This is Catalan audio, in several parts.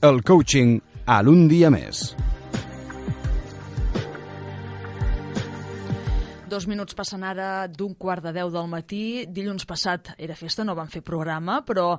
El coaching a l'un dia més. Dos minuts passen ara d'un quart de deu del matí. Dilluns passat era festa, no vam fer programa, però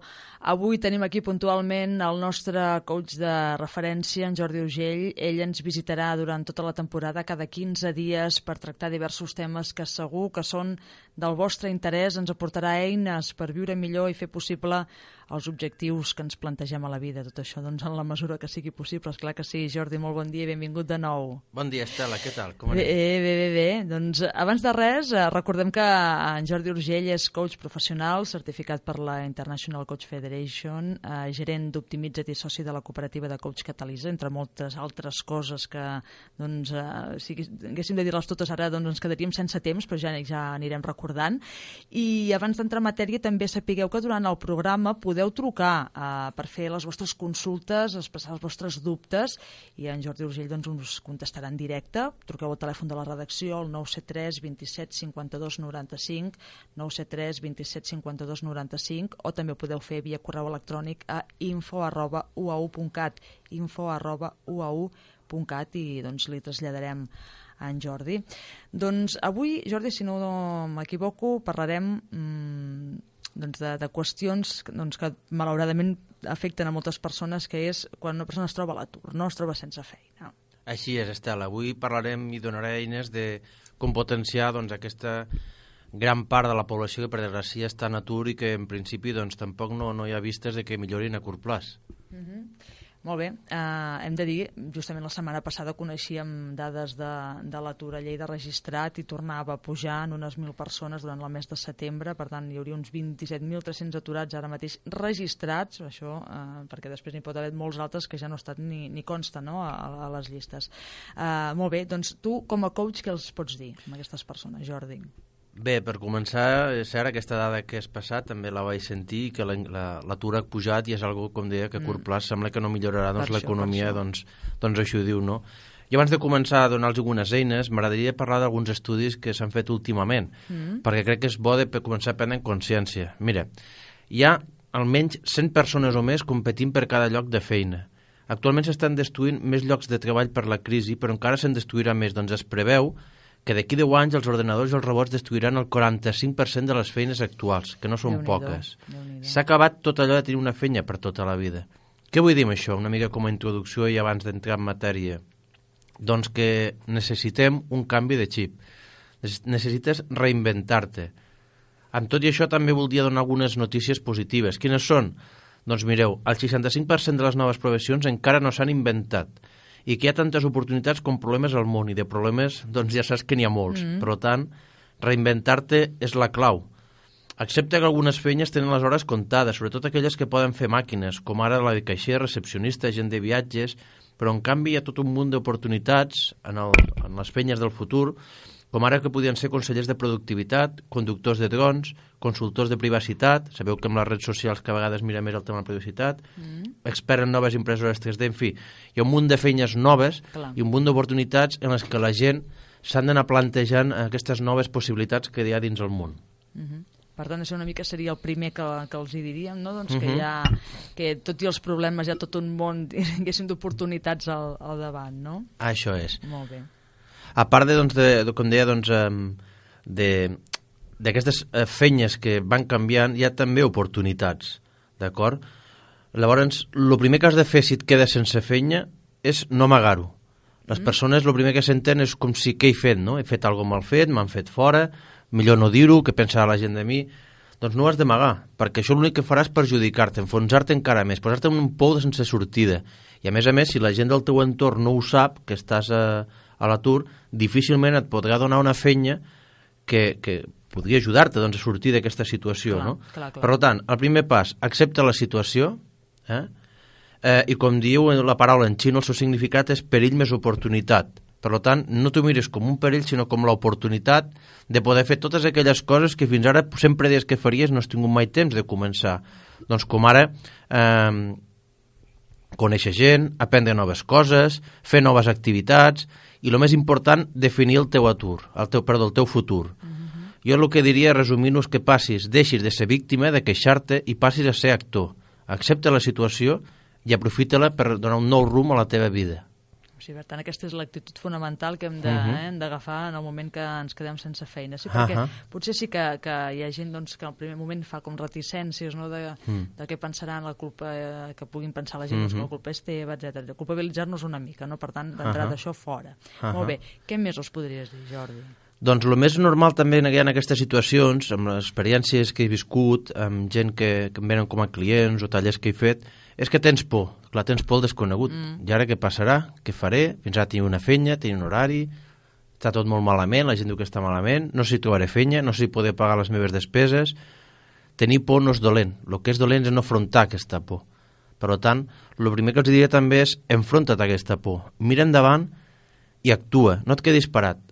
avui tenim aquí puntualment el nostre coach de referència, en Jordi Urgell. Ell ens visitarà durant tota la temporada, cada 15 dies, per tractar diversos temes que segur que són del vostre interès. Ens aportarà eines per viure millor i fer possible els objectius que ens plantegem a la vida. Tot això, doncs, en la mesura que sigui possible. És clar que sí. Jordi, molt bon dia i benvingut de nou. Bon dia, Estela, què tal? Com bé, anem? bé, bé, bé. Doncs abans de res, eh, recordem que en Jordi Urgell és coach professional, certificat per la International Coach Federation, eh, gerent d'Optimitza't i soci de la cooperativa de Coach Catalisa, entre moltes altres coses que, doncs, eh, si haguéssim de dir-les totes ara, doncs ens quedaríem sense temps, però ja, ja anirem recordant. I abans d'entrar en matèria, també sapigueu que durant el programa podeu trucar eh, per fer les vostres consultes, expressar els vostres dubtes, i en Jordi Urgell doncs, us contestarà en directe. Truqueu al telèfon de la redacció, al 973 27 27 52 95, 973 27 52 95, o també ho podeu fer via correu electrònic a info arroba uau.cat, info arroba uau.cat i doncs li traslladarem a en Jordi. Doncs avui, Jordi, si no m'equivoco, parlarem mmm, doncs de, de qüestions doncs, que malauradament afecten a moltes persones, que és quan una persona es troba a l'atur, no es troba sense feina. Així és, Estela. Avui parlarem i donaré eines de com potenciar doncs, aquesta gran part de la població que per desgràcia està en atur i que en principi doncs, tampoc no, no hi ha vistes de que millorin a curt plaç. Uh mhm. Molt bé. Uh, hem de dir, justament la setmana passada coneixíem dades de, de l'atur a Lleida registrat i tornava a pujar en unes 1.000 persones durant el mes de setembre, per tant hi hauria uns 27.300 aturats ara mateix registrats, això uh, perquè després n'hi pot haver molts altres que ja no estat ni, ni consta no, a, a les llistes. Uh, molt bé, doncs tu com a coach què els pots dir a aquestes persones, Jordi? Bé, per començar, és cert, aquesta dada que has passat també la vaig sentir, que l'atur la, ha pujat i és algo, com deia, que a curt mm. plaç sembla que no millorarà doncs, l'economia, doncs, doncs això ho diu, no? I abans de començar a donar-los algunes eines, m'agradaria parlar d'alguns estudis que s'han fet últimament, mm. perquè crec que és bo de començar a prendre en consciència. Mira, hi ha almenys 100 persones o més competint per cada lloc de feina. Actualment s'estan destruint més llocs de treball per la crisi, però encara se'n destruirà més. Doncs es preveu que d'aquí 10 anys els ordenadors i els robots destruiran el 45% de les feines actuals, que no són poques. S'ha acabat tot allò de tenir una feina per tota la vida. Què vull dir amb això? Una mica com a introducció i abans d'entrar en matèria. Doncs que necessitem un canvi de xip. Necessites reinventar-te. Amb tot i això també voldria donar algunes notícies positives. Quines són? Doncs mireu, el 65% de les noves professions encara no s'han inventat i que hi ha tantes oportunitats com problemes al món i de problemes doncs ja saps que n'hi ha molts. Mm. Per tant, reinventar-te és la clau. Accepta que algunes feines tenen les hores comptades, sobretot aquelles que poden fer màquines, com ara la de caixer, recepcionista, gent de viatges, però en canvi hi ha tot un munt d'oportunitats en, el, en les feines del futur com ara que podien ser consellers de productivitat, conductors de drons, consultors de privacitat, sabeu que amb les redes socials que a vegades mira més el tema de la privacitat, mm. expert en noves impressores 3D, en fi, hi ha un munt de feines noves Clar. i un munt d'oportunitats en les que la gent s'han d'anar plantejant aquestes noves possibilitats que hi ha dins el món. Mm -hmm. Per tant, això una mica seria el primer que, que els hi diríem, no? doncs uh -huh. que, hi ha, que tot i els problemes hi ha tot un món, d'oportunitats al, al davant, no? Això és. Molt bé a part de, doncs, de, de com deia, doncs, de d'aquestes eh, feines que van canviant, hi ha també oportunitats, d'acord? Llavors, el primer que has de fer si et quedes sense feina és no amagar-ho. Les mm. persones, el primer que senten és com si què he fet, no? He fet alguna mal fet, m'han fet fora, millor no dir-ho, que pensarà la gent de mi. Doncs no ho has d'amagar, perquè això l'únic que faràs és perjudicar-te, enfonsar-te encara més, posar-te en un pou de sense sortida. I a més a més, si la gent del teu entorn no ho sap, que estàs a, a l'atur, difícilment et podrà donar una feina que, que podria ajudar-te doncs, a sortir d'aquesta situació. Clar, no? clar, clar. Per tant, el primer pas, accepta la situació, eh? Eh, i com diu la paraula en xino, el seu significat és perill més oportunitat. Per tant, no t'ho mires com un perill, sinó com l'oportunitat de poder fer totes aquelles coses que fins ara sempre deies que faries no has tingut mai temps de començar. Doncs com ara eh, conèixer gent, aprendre noves coses, fer noves activitats i el més important, definir el teu atur, el teu, perdó, el teu futur. Uh mhm. -huh. Jo el que diria, resumint és que passis, deixis de ser víctima, de queixar-te i passis a ser actor. Accepta la situació i aprofita-la per donar un nou rumb a la teva vida. O sigui, per tant, aquesta és l'actitud fonamental que hem de, uh Mhm. -huh. eh, d'agafar en el moment que ens quedem sense feina. Sí, perquè Ahà. potser sí que, que hi ha gent doncs, que al primer moment fa com reticències no, de, Mm. de què pensaran, la culpa eh, que puguin pensar la gent, doncs, que Mhm. la culpa és teva, etc. Culpabilitzar-nos una mica, no? per tant, d'entrada Ahà. això fora. Ahà. Molt bé, què més us podries dir, Jordi? Doncs el més normal també en, en aquestes situacions, amb les experiències que he viscut, amb gent que, que em venen com a clients o tallers que he fet, és que tens por. Clar, tens por al desconegut. Mm. I ara què passarà? Què faré? Fins ara tinc una fenya, tinc un horari, està tot molt malament, la gent diu que està malament, no sé si trobaré fenya, no sé si podré pagar les meves despeses. Tenir por no és dolent. El que és dolent és no afrontar aquesta por. Per tant, el primer que els diria també és enfronta't a aquesta por. Mira endavant i actua. No et quedis parat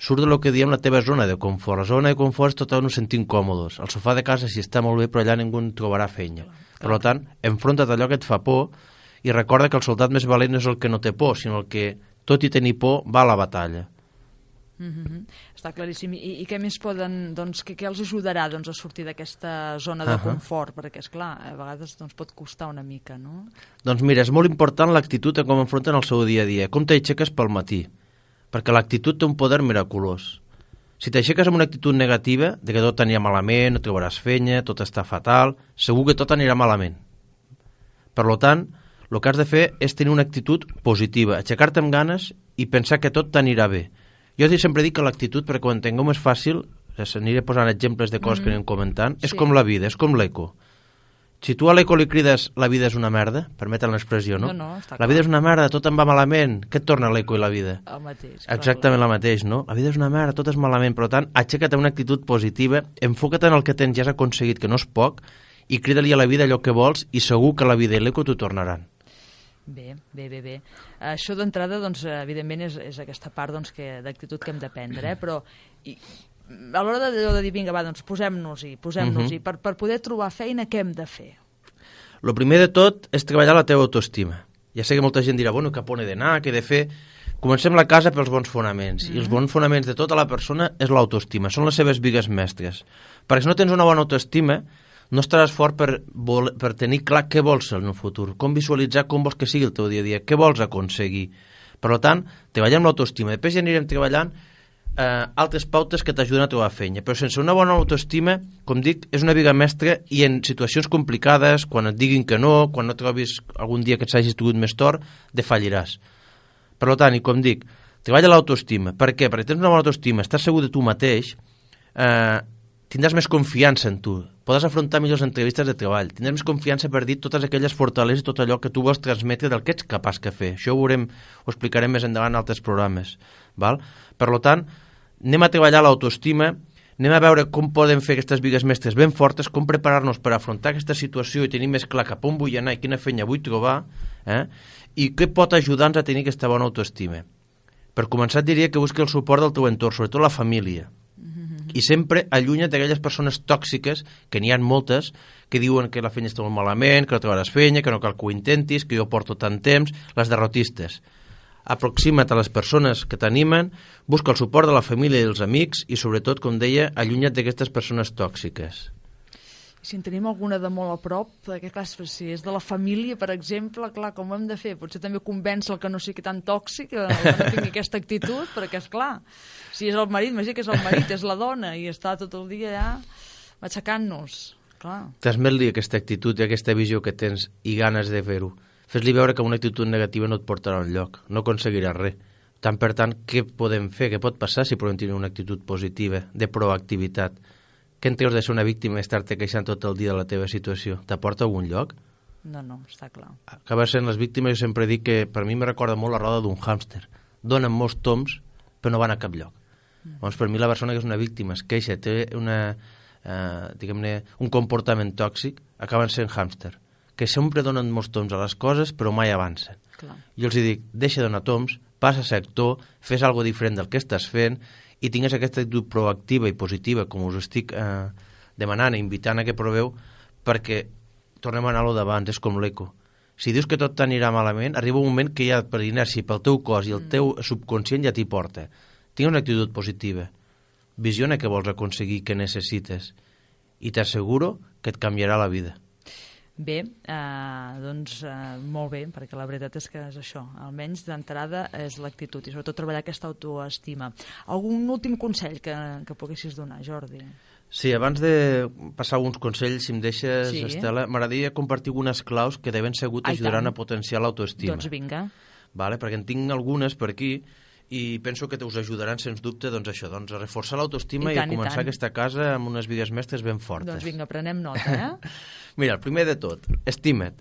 surt del que diem la teva zona de confort. La zona de confort és tot on ens sentim còmodes. El sofà de casa sí està molt bé, però allà ningú en trobarà feina. Per tant, enfronta't a allò que et fa por i recorda que el soldat més valent no és el que no té por, sinó el que, tot i tenir por, va a la batalla. Mm -hmm. Està claríssim. I, i què més poden, doncs, què, què els ajudarà doncs, a sortir d'aquesta zona de Ahà. confort? Perquè, és clar, a vegades doncs, pot costar una mica, no? Doncs mira, és molt important l'actitud de com enfronten el seu dia a dia, com t'aixeques pel matí, perquè l'actitud té un poder miraculós. Si t'aixeques amb una actitud negativa, de que tot anirà malament, no trobaràs feina, tot està fatal, segur que tot anirà malament. Per lo tant, el que has de fer és tenir una actitud positiva, aixecar-te amb ganes i pensar que tot t'anirà bé. Jo sempre dic que l'actitud, perquè ho entengueu més fàcil, aniré posant exemples de coses mm -hmm. que anem comentant, és Sí. com la vida, és com l'eco. Si tu a l'eco li crides la vida és una merda, permeten l'expressió, no? No, no, està la clar. vida és una merda, tot em va malament, què et torna l'eco i la vida? El mateix. clar, Exactament la mateix, no? La vida és una merda, tot és malament, per tant, aixeca't una actitud positiva, enfoca't en el que tens, ja has aconseguit, que no és poc, i crida-li a la vida allò que vols i segur que la vida i l'eco t'ho tornaran. Bé, bé, bé, bé. Això d'entrada, doncs, evidentment, és, és aquesta part doncs, que d'actitud que hem de prendre, eh? però i, a l'hora de, de dir, vinga, va, doncs posem-nos-hi, posem-nos-hi, Mhm. per, per poder trobar feina, què hem de fer? El primer de tot és treballar la teva autoestima. Ja sé que molta gent dirà, bueno, cap on he d'anar, què he de fer... Comencem la casa pels bons fonaments. Mm -hmm. I els bons fonaments de tota la persona és l'autoestima, són les seves vigues mestres. Perquè si no tens una bona autoestima, no estaràs fort per, vol, per tenir clar què vols ser en el futur, com visualitzar com vols que sigui el teu dia a dia, què vols aconseguir. Per tant, treballem l'autoestima. Després ja anirem treballant eh, altres pautes que t'ajuden a trobar feina. Però sense una bona autoestima, com dic, és una viga mestra i en situacions complicades, quan et diguin que no, quan no trobis algun dia que et s'hagis tingut més tort, defalliràs. Per tant, i com dic, treballa l'autoestima. Per què? Perquè tens una bona autoestima, estàs segur de tu mateix, eh, tindràs més confiança en tu, podràs afrontar millors entrevistes de treball, tindràs més confiança per dir totes aquelles fortaleses i tot allò que tu vols transmetre del que ets capaç de fer. Això ho, veurem, ho explicarem més endavant en altres programes. Val? Per tant, anem a treballar l'autoestima, anem a veure com podem fer aquestes vigues mestres ben fortes, com preparar-nos per afrontar aquesta situació i tenir més clar cap on vull anar i quina feina vull trobar, eh? i què pot ajudar-nos a tenir aquesta bona autoestima. Per començar, diria que busqui el suport del teu entorn, sobretot la família. I sempre allunya't d'aquelles persones tòxiques, que n'hi ha moltes, que diuen que la feina està molt malament, que no trobaràs feina, que no cal que ho intentis, que jo porto tant temps, les derrotistes. Aproxima't a les persones que t'animen, busca el suport de la família i dels amics i, sobretot, com deia, allunya't d'aquestes persones tòxiques. Si en tenim alguna de molt a prop, perquè clar, si és de la família, per exemple, clar, com ho hem de fer? Potser també convèncer el que no sigui tan tòxic, que no tingui aquesta actitud, perquè és clar, si és el marit, imagina que és el marit, és la dona, i està tot el dia matxacant-nos, clar. Transmet-li aquesta actitud i aquesta visió que tens i ganes de fer-ho. Fes-li veure que una actitud negativa no et portarà enlloc, no aconseguiràs res. Tant per tant, què podem fer? Què pot passar si podem tenir una actitud positiva, de proactivitat? Què en treus de ser una víctima i estar-te queixant tot el dia de la teva situació? T'aporta a algun lloc? No, no, està clar. Acaba sent les víctimes, jo sempre dic que per mi me recorda molt la roda d'un hàmster. Donen molts toms, però no van a cap lloc. Mm. Doncs per mi la persona que és una víctima es queixa, té una, eh, diguem-ne, un comportament tòxic, acaben sent hàmster, que sempre donen molts toms a les coses, però mai avancen. clar. Jo els dic, deixa de donar toms, passa a ser actor, fes algo diferent del que estàs fent i tingues aquesta actitud proactiva i positiva, com us estic eh, demanant i invitant a que proveu, perquè tornem a anar a lo d'abans, és com l'eco. Si dius que tot t'anirà malament, arriba un moment que ja per inèrcia, pel teu cos i el teu subconscient ja t'hi porta. Tingue una actitud positiva. Visiona què vols aconseguir, què necessites. I t'asseguro que et canviarà la vida. Bé, eh, doncs eh, molt bé, perquè la veritat és que és això, almenys d'entrada és l'actitud i sobretot treballar aquesta autoestima. Algun últim consell que, que poguessis donar, Jordi? Sí, abans de passar uns consells, si em deixes, Sí. Estela, m'agradaria compartir algunes claus que de ben segur t'ajudaran a potenciar l'autoestima. Doncs vinga. vale? perquè en tinc algunes per aquí i penso que us ajudaran, sens dubte, doncs això, doncs a reforçar l'autoestima I i, a i començar tant. aquesta casa amb unes vides mestres ben fortes. Doncs vinga, prenem nota, eh? Mira, el primer de tot, estima't.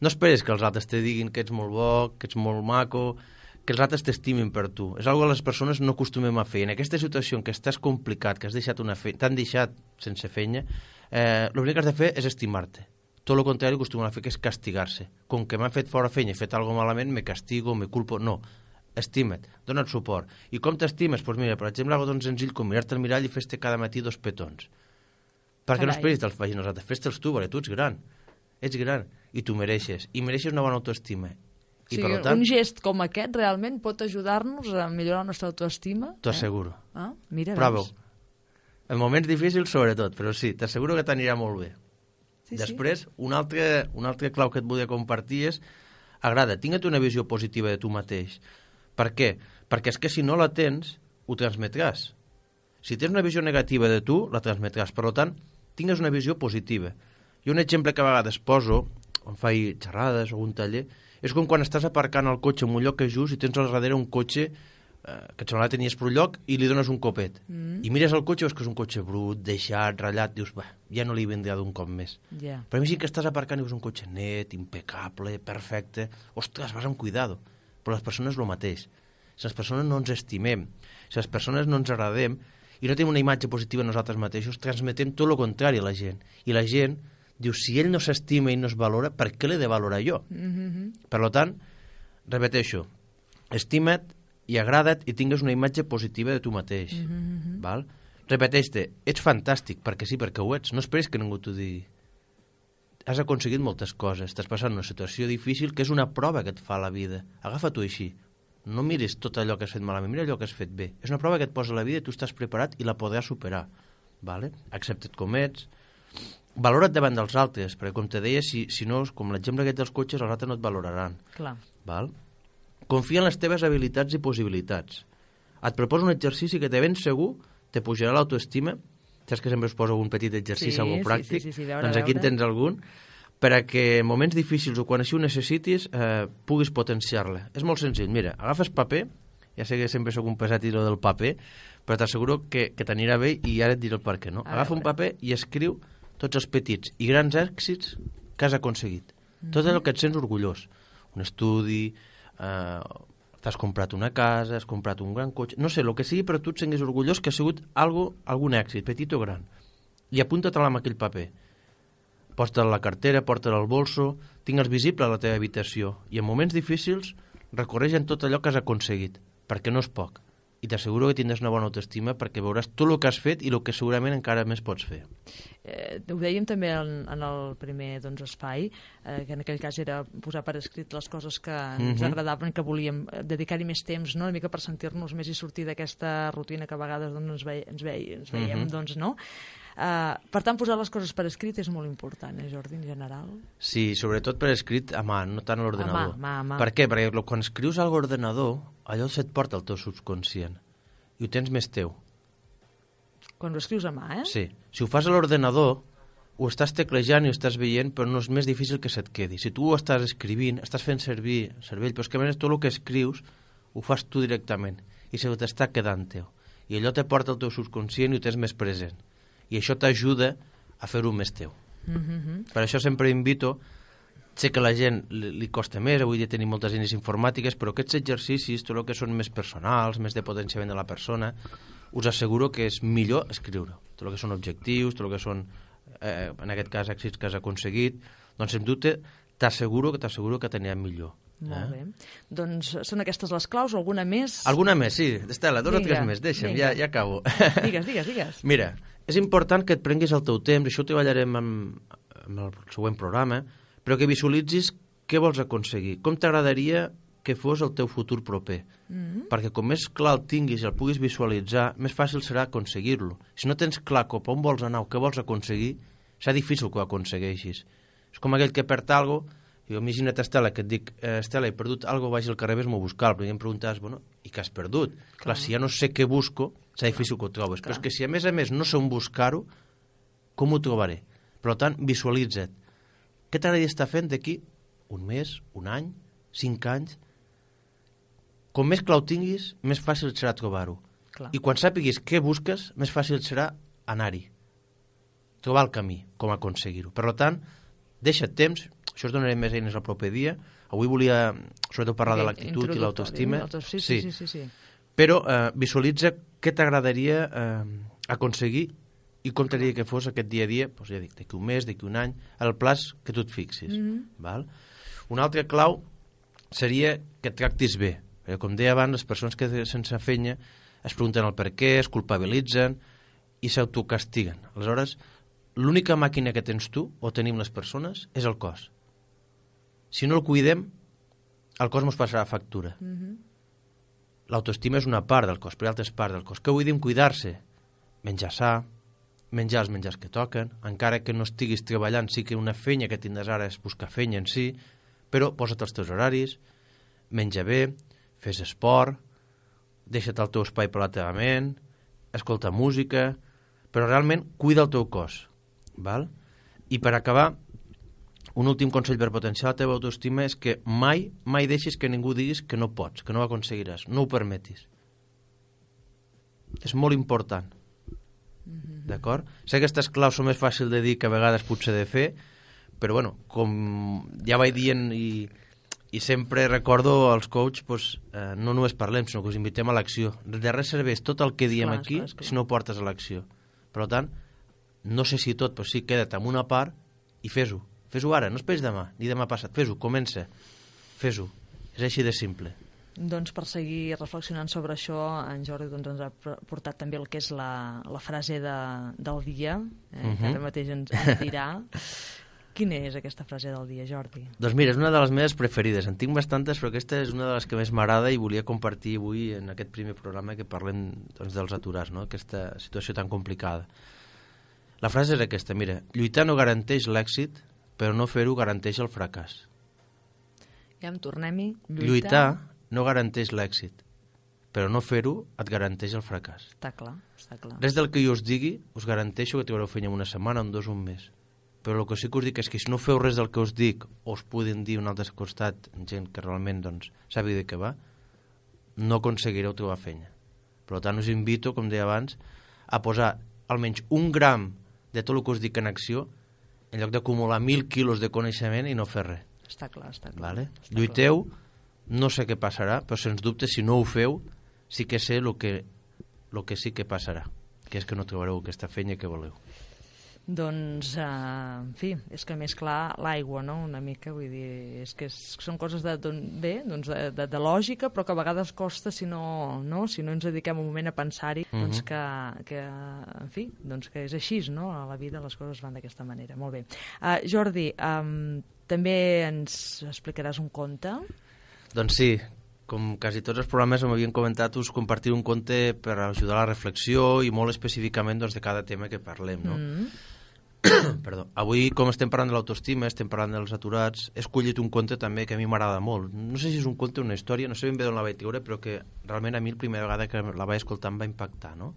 No esperes que els altres te diguin que ets molt bo, que ets molt maco, que els altres t'estimin per tu. És algo que les persones no acostumem a fer. En aquesta situació en què estàs complicat, que has deixat una fe... t'han deixat sense feina, eh, l'únic que has de fer és estimar-te. Tot el contrari que acostumen a fer, que és castigar-se. Com que m'ha fet fora feina i he fet alguna malament, me castigo, me culpo... No, estima't, dona't suport. I com t'estimes? Doncs pues mira, per exemple, algo tan senzill com mirar-te al mirall i fes-te cada matí dos petons. Perquè no Carai. esperis que te'ls facin els altres, fes-te'ls tu, perquè tu ets gran. Ets gran i tu mereixes. I mereixes una bona autoestima. O I sigui, per tant, un gest com aquest realment pot ajudar-nos a millorar la nostra autoestima? t'ho asseguro. Eh? Ah, mira, Prova-ho. veus? En moments difícils, sobretot, però sí, t'asseguro que t'anirà molt bé. Sí, Després, un altre, un altre clau que et volia compartir és agrada, tingue't una visió positiva de tu mateix. Per què? Perquè és que si no la tens, ho transmetràs. Si tens una visió negativa de tu, la transmetràs. Per tant, tingues una visió positiva. I un exemple que a vegades poso, on faig xerrades o un taller, és com quan estàs aparcant el cotxe en un lloc que és just i tens al darrere un cotxe eh, que et semblava tenies per un lloc i li dones un copet. Mm. I mires el cotxe i veus que és un cotxe brut, deixat, ratllat, dius, va, ja no li vendrà d'un cop més. Ja. Però imagina que estàs aparcant i veus un cotxe net, impecable, perfecte. Ostres, vas amb cuidado. Però les persones el mateix. Si les persones no ens estimem, si les persones no ens agradem i no tenim una imatge positiva nosaltres mateixos, transmetem tot el contrari a la gent. I la gent diu, si ell no s'estima i no es valora, per què l'he de valorar jo? Mm -hmm. Per tant, repeteixo, estima't i agrada't i tingues una imatge positiva de tu mateix. Mm -hmm. val? Repeteix-te, ets fantàstic, perquè sí, perquè ho ets. No esperis que ningú t'ho digui. Has aconseguit moltes coses, estàs passant una situació difícil que és una prova que et fa la vida. Agafa-t'ho així. No miris tot allò que has fet malament, mira allò que has fet bé. És una prova que et posa la vida i tu estàs preparat i la podràs superar. Vale? Accepta't com ets, valora't davant dels altres, perquè com te deia, si, si no, com l'exemple aquest dels cotxes, els altres no et valoraran. Clar. Val? Confia en les teves habilitats i possibilitats. Et proposo un exercici que de ben segur te pujarà l'autoestima. Saps que sempre us poso un petit exercici, Sí, algo sí, pràctic? sí, sí, sí, veure, doncs aquí en tens algun per a que en moments difícils o quan així ho necessitis eh, puguis potenciar-la. És molt senzill. Mira, agafes paper, ja sé que sempre sóc un pesat i del paper, però t'asseguro que, que t'anirà bé i ara et diré el per què. No? Agafa un paper i escriu tots els petits i grans èxits que has aconseguit. Tot allò que et sents orgullós. Un estudi, eh, t'has comprat una casa, has comprat un gran cotxe... No sé, el que sigui, però tu et senguis orgullós que ha sigut algo, algun èxit, petit o gran. I apunta-te'l amb aquell paper. A la cartera, porta-la al bolso, tingue'ls visible a la teva habitació. I en moments difícils, recorreix en tot allò que has aconseguit, perquè no és poc. I t'asseguro que tindràs una bona autoestima perquè veuràs tot el que has fet i el que segurament encara més pots fer. Eh, ho dèiem també en, en el primer doncs, espai, eh, que en aquell cas era posar per escrit les coses que ens Mhm. agradaven, que volíem eh, dedicar-hi més temps, no? una mica per sentir-nos més i sortir d'aquesta rutina que a vegades doncs, ens, ve, ens, ve, ens veiem, Mhm. doncs, no? Eh, per tant, posar les coses per escrit és molt important, eh, Jordi, en general? Sí, sobretot per escrit a mà, no tant a l'ordenador. Per què? Perquè quan escrius a l'ordenador, allò se't porta al teu subconscient i ho tens més teu. Quan ho escrius a mà, eh? Sí. Si ho fas a l'ordenador, ho estàs teclejant i ho estàs veient, però no és més difícil que se't quedi. Si tu ho estàs escrivint, estàs fent servir cervell, però és que a més tot el que escrius ho fas tu directament i se t'està quedant teu. I allò te porta al teu subconscient i ho tens més present. I això t'ajuda a fer-ho més teu. Mm -hmm. Per això sempre invito, sé que la gent li, li costa més, avui dia tenim moltes eines informàtiques, però aquests exercicis, tot el que són més personals, més de potenciament de la persona, us asseguro que és millor escriure. Tot el que són objectius, tot el que són, eh, en aquest cas, èxits que has aconseguit, doncs, sem dubte, t'asseguro que t'asseguro que t'anirà millor. Molt bé. Doncs són aquestes les claus, alguna més? Alguna més, sí. Estela, dos o Vinga, tres més, deixa'm, vinga. ja, ja acabo. Digues, digues, digues. Mira, és important que et prenguis el teu temps, això ho treballarem amb, amb el següent programa, però que visualitzis què vols aconseguir, com t'agradaria que fos el teu futur proper. Mm -hmm. Perquè com més clar el tinguis i el puguis visualitzar, més fàcil serà aconseguir-lo. Si no tens clar cap on vols anar o què vols aconseguir, serà difícil que ho aconsegueixis. És com aquell que perd alguna cosa, jo imagina't, Estela, que et dic, eh, Estela, he perdut cosa, vaig al carrer, vés-m'ho a buscar. Però em preguntes, bueno, i què has perdut? Clar. Clar, si ja no sé què busco, serà difícil que ho trobes. Clar. Però és que si a més a més no sé on buscar-ho, com ho trobaré? Per tant, visualitza't. Què t'agradaria estar fent d'aquí un mes, un any, cinc anys? Com més clar ho tinguis, més fàcil serà trobar-ho. I quan sàpiguis què busques, més fàcil serà anar-hi. Trobar el camí, com aconseguir-ho. Per tant, deixa't temps, això us donaré més eines el proper dia. Avui volia, sobretot, parlar de l'actitud i l'autoestima. Sí, sí, sí, sí, sí. Però eh, visualitza què t'agradaria eh, aconseguir i com t'agradaria que fos aquest dia a dia, doncs ja dic, d'aquí un mes, d'aquí un any, el plaç que tu et fixis. Mm -hmm. val? Una altra clau seria que et tractis bé. Perquè, com deia abans, les persones que sense fenya es pregunten el per què, es culpabilitzen i s'autocastiguen. Aleshores, l'única màquina que tens tu, o tenim les persones, és el cos. Si no el cuidem, el cos ens passarà factura. Mm -hmm. L'autoestima és una part del cos, però hi ha altres parts del cos. Què vull dir cuidar-se? Menjar sa, menjar els menjars que toquen, encara que no estiguis treballant, sí que una fenya que tindràs ara és buscar fenya en si, però posa't els teus horaris, menja bé, fes esport, deixa't el teu espai per la teva ment, escolta música, però realment cuida el teu cos. Val? I per acabar, un últim consell per potenciar la teva autoestima és que mai, mai deixis que ningú diguis que no pots, que no ho aconseguiràs. No ho permetis. És molt important. Mm -hmm. D'acord? Sé que aquestes claus són més fàcils de dir que a vegades potser de fer, però bueno, com ja vaig dient i, i sempre recordo als coach pues, eh, no només parlem, sinó que us invitem a l'acció. De res serveix tot el que diem clar, aquí clar, clar. si no ho portes a l'acció. Per tant, no sé si tot, però sí, queda't amb una part i fes-ho. Fes-ho ara, no esperis demà, ni demà passat. Fes-ho, comença. Fes-ho. És així de simple. Doncs per seguir reflexionant sobre això, en Jordi doncs, ens ha portat també el que és la, la frase de, del dia, eh, uh -huh. que mhm. ara mateix ens, ens dirà. Quina és aquesta frase del dia, Jordi? Doncs mira, és una de les meves preferides. En tinc bastantes, però aquesta és una de les que més m'agrada i volia compartir avui en aquest primer programa que parlem doncs, dels aturats, no? aquesta situació tan complicada. La frase és aquesta, mira, lluitar no garanteix l'èxit, però no fer-ho garanteix el fracàs. Ja em tornem-hi. Lluitar... Lluitar no garanteix l'èxit, però no fer-ho et garanteix el fracàs. Està clar, està clar. Res del que jo us digui us garanteixo que trobareu feina una setmana, un dos, un mes. Però el que sí que us dic és que si no feu res del que us dic, o us poden dir un altre costat, gent que realment doncs, sabi de què va, no aconseguireu trobar feina. Per tant, us invito, com deia abans, a posar almenys un gram de tot el que us dic en acció en lloc d'acumular mil quilos de coneixement i no fer res. Està clar, està clar. Vale? Està Lluiteu, clar. no sé què passarà, però sens dubte, si no ho feu, sí que sé el que, lo que sí que passarà, que és que no trobareu aquesta feina que voleu. Doncs, eh, en fi, és que més clar l'aigua, no?, una mica, vull dir, és que és, són coses de, don, bé, doncs de, de, de lògica, però que a vegades costa si no, no? si no ens dediquem un moment a pensar-hi, uh -huh. doncs que, que, en fi, doncs que és així, no?, a la vida les coses van d'aquesta manera. Molt bé. Uh, Jordi, um, també ens explicaràs un conte? Doncs sí, com quasi tots els programes m'havien comentat, us compartir un conte per ajudar a la reflexió i molt específicament doncs, de cada tema que parlem, no? Mm -hmm Perdó. Avui, com estem parlant de l'autoestima, estem parlant dels aturats, he escollit un conte també que a mi m'agrada molt. No sé si és un conte o una història, no sé ben bé d'on la vaig treure, però que realment a mi la primera vegada que la vaig escoltar em va impactar, no?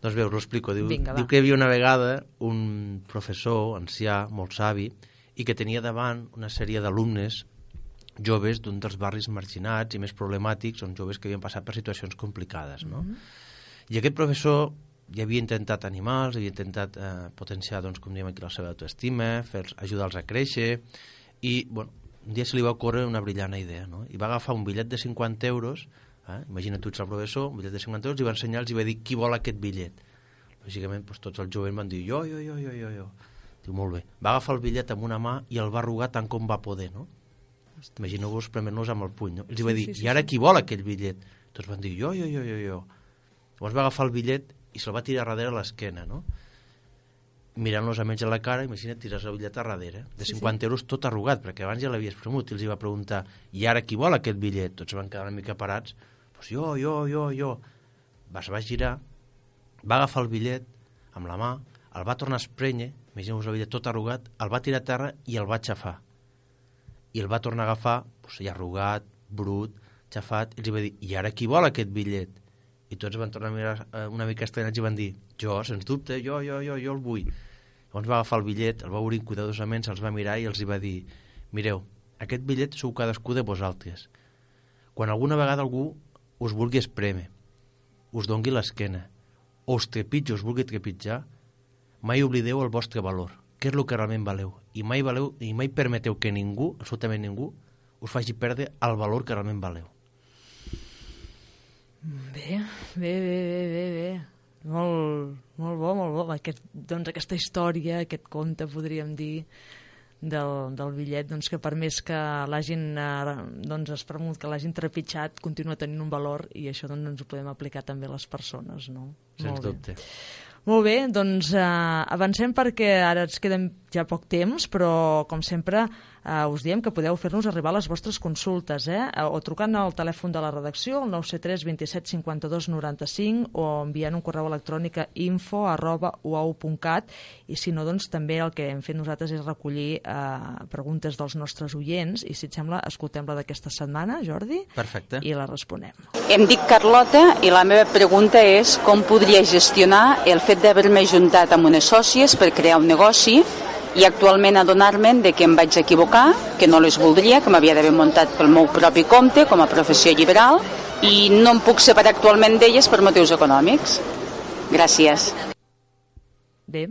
Doncs bé, us ho explico. Diu, Vinga, diu que hi havia una vegada un professor ancià, molt savi, i que tenia davant una sèrie d'alumnes joves d'un dels barris marginats i més problemàtics, on joves que havien passat per situacions complicades, no? Mm -hmm. I aquest professor ja havia intentat animals, havia intentat eh, potenciar, doncs, com diem aquí, la seva autoestima, ajudar-los a créixer, i, bueno, un dia se li va ocórrer una brillant idea, no? I va agafar un bitllet de 50 euros, eh? imagina't tu ets el professor, un bitllet de 50 euros, i va ensenyar-los i va dir qui vol aquest bitllet. Lògicament, doncs, tots els jovents van dir jo, jo, jo, jo, jo, jo. Diu, molt bé. Va agafar el bitllet amb una mà i el va arrugar tant com va poder, no? Imagineu-vos prement-los amb el puny, no? Els sí, va dir, sí, sí, i ara sí. qui vol aquell bitllet? Tots van dir, jo, jo, jo, jo, jo. Llavors va agafar el bitllet i se'l va tirar darrere a l'esquena, no? mirant-los amb ells a la cara, imagina't, tires el bitllet a darrere, de 50 sí, sí. euros tot arrugat, perquè abans ja l'havies premut, i els hi va preguntar, i ara qui vol aquest bitllet? Tots van quedar una mica parats, pues jo, jo, jo, jo. Va, se va girar, va agafar el bitllet amb la mà, el va tornar a esprenyer, imagineu-vos el bitllet tot arrugat, el va tirar a terra i el va aixafar. I el va tornar a agafar, doncs, ja arrugat, brut, xafat, i els va dir, i ara qui vol aquest bitllet? I tots van tornar a mirar eh, una mica estrenats i van dir, jo, sens dubte, jo, jo, jo, jo el vull. Llavors va agafar el bitllet, el va obrir cuidadosament, se'ls va mirar i els hi va dir, mireu, aquest bitllet sou cadascú de vosaltres. Quan alguna vegada algú us vulgui espremer, us dongui l'esquena, o us trepitja us vulgui trepitjar, mai oblideu el vostre valor, què és el que realment valeu, i mai, valeu, i mai permeteu que ningú, absolutament ningú, us faci perdre el valor que realment valeu. Bé, bé, bé, bé, bé, bé. Molt, molt bo, molt bo. Aquest, doncs aquesta història, aquest conte, podríem dir, del, del bitllet, doncs que per més que l'hagin eh, doncs espremut, que l'hagin trepitjat, continua tenint un valor i això doncs ens ho podem aplicar també a les persones, no? Sens molt dubte. Bé. Molt bé, doncs eh, avancem perquè ara ens queden ja poc temps, però com sempre eh, us diem que podeu fer-nos arribar les vostres consultes, eh? o trucant al telèfon de la redacció, el 973 27 52 95, o enviant un correu electrònic a info arroba uau.cat, i si no, doncs també el que hem fet nosaltres és recollir eh, preguntes dels nostres oients, i si et sembla, escoltem-la d'aquesta setmana, Jordi, Perfecte. i la responem. Em dic Carlota i la meva pregunta és com podria gestionar el fet d'haver-me juntat amb unes sòcies per crear un negoci i actualment adonar-me de que em vaig equivocar, que no les voldria, que m'havia d'haver muntat pel meu propi compte com a professió liberal i no em puc separar actualment d'elles per motius econòmics. Gràcies. Bé,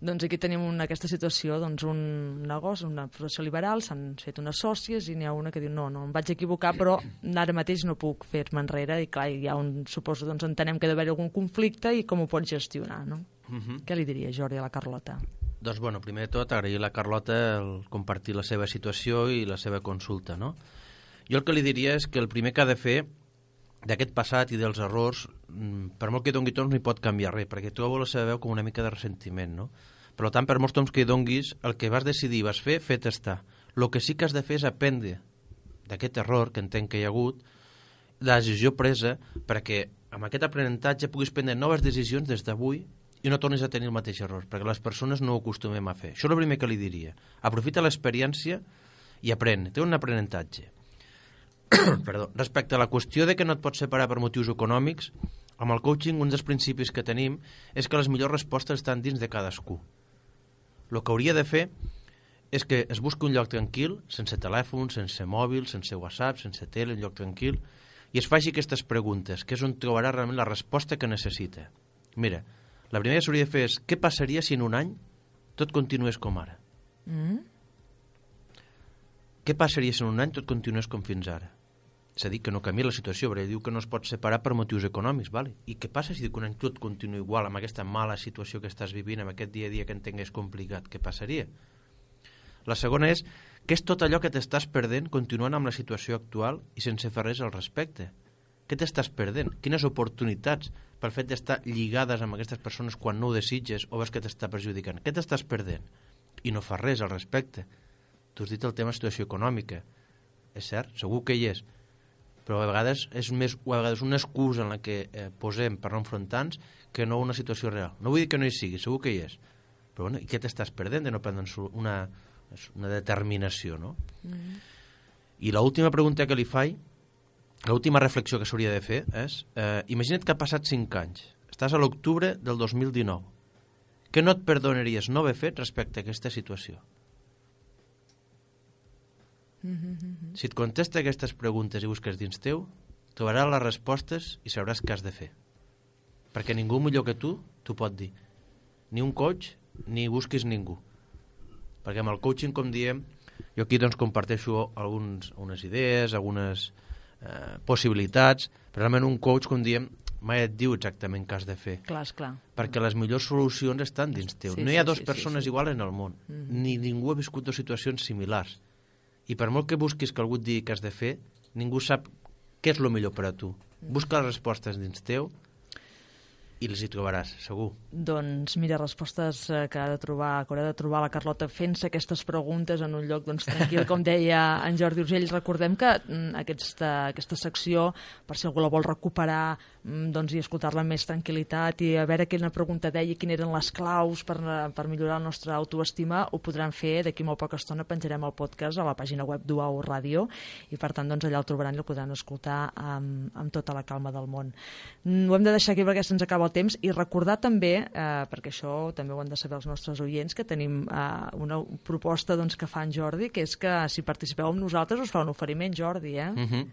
doncs aquí tenim una, aquesta situació, doncs un negoci, una professió liberal, s'han fet unes sòcies i n'hi ha una que diu no, no, em vaig equivocar, però ara mateix no puc fer-me enrere i clar, hi ha un, suposo, doncs entenem que ha d'haver algun conflicte i com ho pots gestionar, no? Uh Mhm. -huh. Què li diria Jordi a la Carlota? Doncs, bueno, primer de tot, agrair a la Carlota el compartir la seva situació i la seva consulta, no? Jo el que li diria és que el primer que ha de fer d'aquest passat i dels errors, mm, per molt que dongui tons no hi pot canviar res, perquè trobo la seva veu com una mica de ressentiment, no? Per tant, per molts tons que hi donguis, el que vas decidir vas fer, fet està. El que sí que has de fer és aprendre d'aquest error que entenc que hi ha hagut, la decisió presa perquè amb aquest aprenentatge puguis prendre noves decisions des d'avui i no tornis a tenir el mateix error, perquè les persones no ho acostumem a fer. Això és el primer que li diria. Aprofita l'experiència i aprèn. Té un aprenentatge. Perdó. Respecte a la qüestió de que no et pots separar per motius econòmics, amb el coaching un dels principis que tenim és que les millors respostes estan dins de cadascú. El que hauria de fer és que es busqui un lloc tranquil, sense telèfon, sense mòbil, sense WhatsApp, sense tele, un lloc tranquil, i es faci aquestes preguntes, que és on trobarà realment la resposta que necessita. Mira, la primera que s'hauria de fer és què passaria si en un any tot continués com ara? Mm? Què passaria si en un any tot continués com fins ara? És a dir, que no canvia la situació, perquè diu que no es pot separar per motius econòmics, vale? I què passa si un any tot continua igual, amb aquesta mala situació que estàs vivint, amb aquest dia a dia que entenc és complicat? Què passaria? La segona és què és tot allò que t'estàs perdent continuant amb la situació actual i sense fer res al respecte? Què t'estàs perdent? Quines oportunitats pel fet d'estar lligades amb aquestes persones quan no ho desitges o veus que t'està perjudicant? Què t'estàs perdent? I no fas res al respecte. Tu has dit el tema situació econòmica. És cert, segur que hi és, però a vegades és més a vegades una excusa en la que eh, posem per no enfrontar-nos que no una situació real. No vull dir que no hi sigui, segur que hi és. Però bueno, i què t'estàs perdent de no prendre una, una determinació, no? Mm -hmm. I l'última pregunta que li faig, l'última reflexió que s'hauria de fer és, eh, imagina't que ha passat 5 anys, estàs a l'octubre del 2019, què no et perdonaries no haver fet respecte a aquesta situació? Si et contesta aquestes preguntes i busques dins teu, trobaràs les respostes i sabràs què has de fer. Perquè ningú millor que tu t'ho pot dir. Ni un coach, ni busquis ningú. Perquè amb el coaching, com diem, jo aquí doncs comparteixo alguns, algunes idees, algunes eh, possibilitats, però realment un coach, com diem, mai et diu exactament què has de fer. Clar, esclar. Perquè les millors solucions estan dins teu. Sí, no hi ha sí, dues sí, persones sí, sí. iguals en el món. Mm -hmm. Ni ningú ha viscut dues situacions similars. I per molt que busquis que algú et digui què has de fer, ningú sap què és el millor per a tu. Busca les respostes dins teu i les hi trobaràs, segur. Doncs mira, respostes eh, que ha de trobar, que haurà de trobar la Carlota fent-se aquestes preguntes en un lloc doncs, tranquil, com deia en Jordi Urgell. Recordem que mm, aquesta, aquesta secció, per si algú la vol recuperar mm, doncs, i escoltar-la amb més tranquil·litat i a veure quina pregunta deia, quines eren les claus per, per millorar la nostra autoestima, ho podran fer d'aquí molt poca estona, penjarem el podcast a la pàgina web d'UAU Ràdio i per tant doncs, allà el trobaran i el podran escoltar amb, amb tota la calma del món. Mm, ho hem de deixar aquí perquè se'ns acaba el temps i recordar també, eh, perquè això també ho han de saber els nostres oients, que tenim eh, una proposta doncs, que fa en Jordi, que és que si participeu amb nosaltres us fa un oferiment, Jordi, eh? Uh -huh.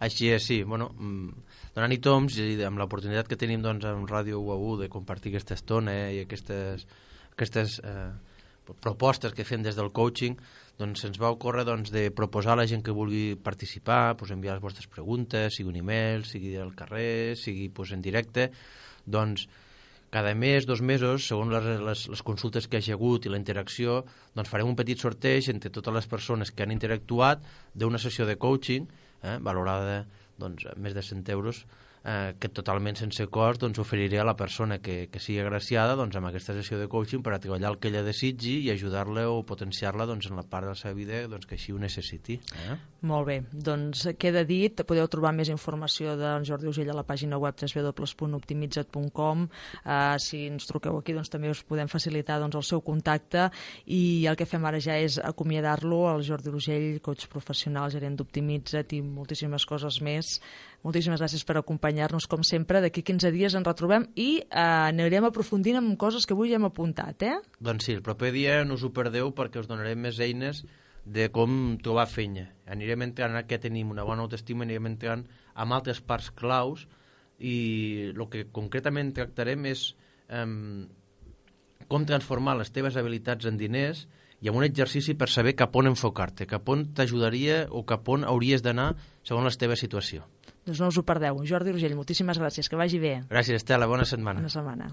Així és, sí. Bueno, mm, donant-hi toms, i amb l'oportunitat que tenim doncs, en Ràdio UAU de compartir aquesta estona eh, i aquestes, aquestes eh, propostes que fem des del coaching, doncs se'ns va ocórrer doncs, de proposar a la gent que vulgui participar, doncs, enviar les vostres preguntes, sigui un email, sigui al carrer, sigui doncs, en directe, doncs cada mes, dos mesos, segons les, les, les consultes que hagi hagut i la interacció, doncs farem un petit sorteig entre totes les persones que han interactuat d'una sessió de coaching, eh, valorada doncs, més de 100 euros, eh, que totalment sense cost doncs, oferiré a la persona que, que sigui agraciada doncs, amb aquesta sessió de coaching per a treballar el que ella desitgi i ajudar-la o potenciar-la doncs, en la part de la seva vida doncs, que així ho necessiti. Eh? Molt bé, doncs queda dit, podeu trobar més informació d'en Jordi Ugell a la pàgina web www.optimitzat.com eh, si ens truqueu aquí doncs, també us podem facilitar doncs, el seu contacte i el que fem ara ja és acomiadar-lo al Jordi Ugell, coach professional, gerent d'Optimitzat i moltíssimes coses més Moltíssimes gràcies per acompanyar-nos, com sempre. D'aquí 15 dies ens retrobem i eh, anirem aprofundint en coses que avui hem apuntat, eh? Doncs sí, el proper dia no us ho perdeu perquè us donarem més eines de com trobar feina. Anirem entrant que tenim una bona autoestima, anirem entrant amb altres parts claus i el que concretament tractarem és eh, com transformar les teves habilitats en diners i amb un exercici per saber cap on enfocar-te, cap on t'ajudaria o cap on hauries d'anar segons la teva situació. Doncs no us ho perdeu. Jordi Urgell, moltíssimes gràcies. Que vagi bé. Gràcies, Estela. Bona setmana. Bona setmana.